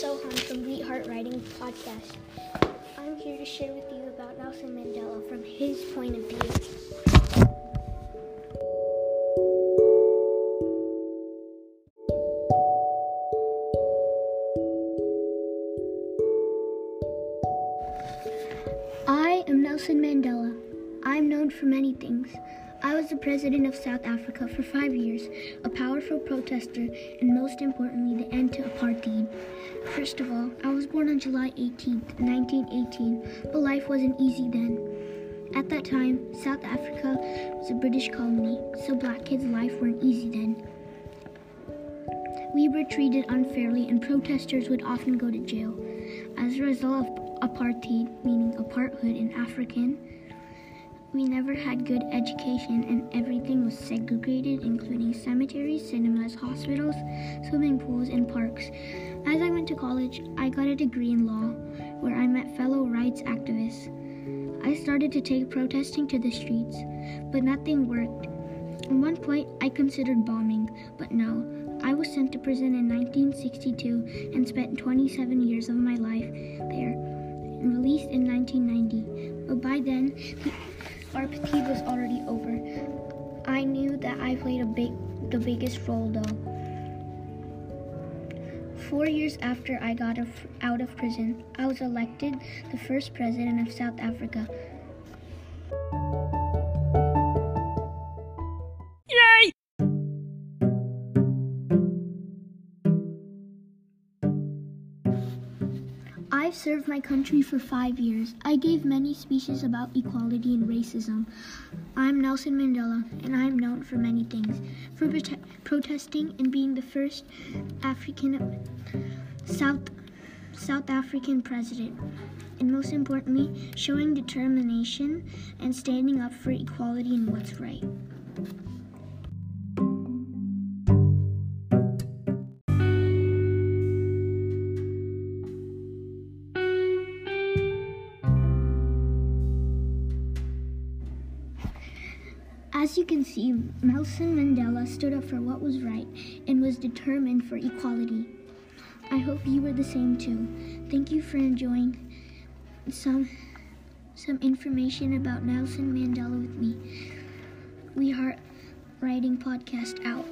Sohan from We Heart Writing Podcast. I'm here to share with you about Nelson Mandela from his point of view. I am Nelson Mandela. I'm known for many things. I was the president of South Africa for five years, a protester, and most importantly, the end to apartheid. First of all, I was born on July 18, 1918, but life wasn't easy then. At that time, South Africa was a British colony, so black kids' life weren't easy then. We were treated unfairly, and protesters would often go to jail. As a result of apartheid, meaning apartheid in African, we never had good education and everything cemeteries, cinemas, hospitals, swimming pools, and parks. As I went to college, I got a degree in law, where I met fellow rights activists. I started to take protesting to the streets, but nothing worked. At one point, I considered bombing, but no. I was sent to prison in 1962 and spent 27 years of my life there, and released in 1990. But by then, the apartheid was already over. I knew that I played a big, the biggest role though. Four years after I got out of prison, I was elected the first president of South Africa. I've served my country for five years. I gave many speeches about equality and racism. I'm Nelson Mandela, and I'm known for many things for prote- protesting and being the first African South South African president, and most importantly, showing determination and standing up for equality and what's right. As you can see, Nelson Mandela stood up for what was right and was determined for equality. I hope you were the same too. Thank you for enjoying some some information about Nelson Mandela with me. We Heart Writing Podcast out.